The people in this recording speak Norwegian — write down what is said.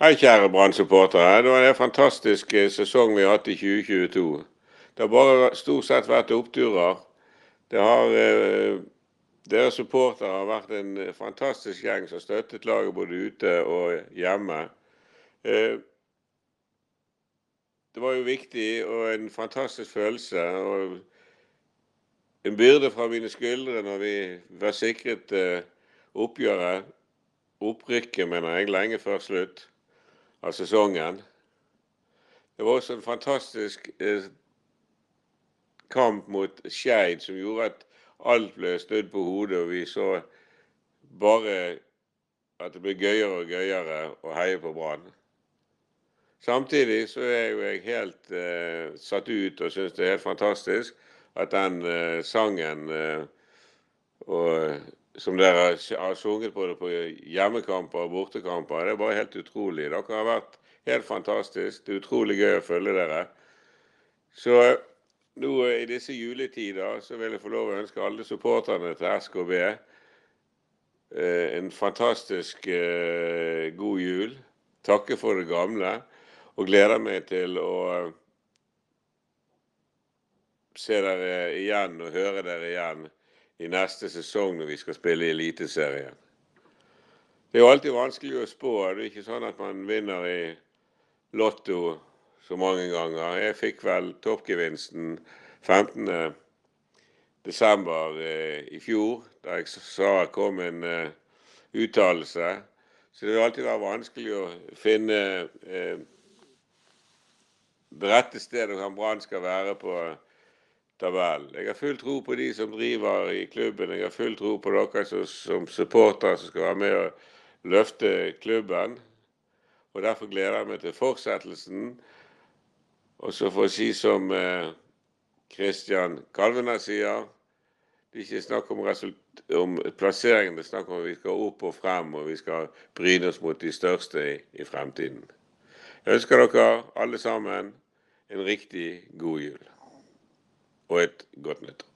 Hei, kjære Brann-supportere. Det var en fantastisk eh, sesong vi har hatt i 2022. Det har bare stort sett vært oppturer. Det har eh, Dere supportere har vært en fantastisk gjeng som støttet laget både ute og hjemme. Eh, det var jo viktig og en fantastisk følelse. og En byrde fra mine skuldre når vi var sikret eh, oppgjøret, opprykket, mener jeg, lenge før slutt av sesongen. Det var også en fantastisk eh, kamp mot Skeid som gjorde at alt ble snudd på hodet, og vi så bare at det ble gøyere og gøyere å heie på Brann. Samtidig så er jo jeg helt eh, satt ut og syns det er helt fantastisk at den eh, sangen eh, og som dere har sunget både på hjemmekamper og bortekamper. Det er bare helt utrolig. Dere har vært helt fantastisk. Det er utrolig gøy å følge dere. Så nå i disse juletider så vil jeg få lov å ønske alle supporterne til SKB eh, en fantastisk eh, god jul. Takke for det gamle. Og gleder meg til å se dere igjen og høre dere igjen i neste sesong når vi skal spille i Eliteserien. Det er jo alltid vanskelig å spå. Det er ikke sånn at man vinner i Lotto så mange ganger. Jeg fikk vel toppgevinsten 15. desember eh, i fjor, da jeg sa det kom en uh, uttalelse. Så det vil alltid være vanskelig å finne uh, det rette stedet Brann skal være på tabellen. Jeg har full tro på de som driver i klubben. Jeg har full tro på dere som, som supportere som skal være med og løfte klubben. Og Derfor gleder jeg meg til fortsettelsen. Og så får jeg si som Kristian eh, Kalvenes sier, det er ikke snakk om, om plasseringen, det er snakk om at vi skal opp og frem, og vi skal bryne oss mot de største i, i fremtiden. Jeg ønsker dere alle sammen en riktig god jul poet Gotnet.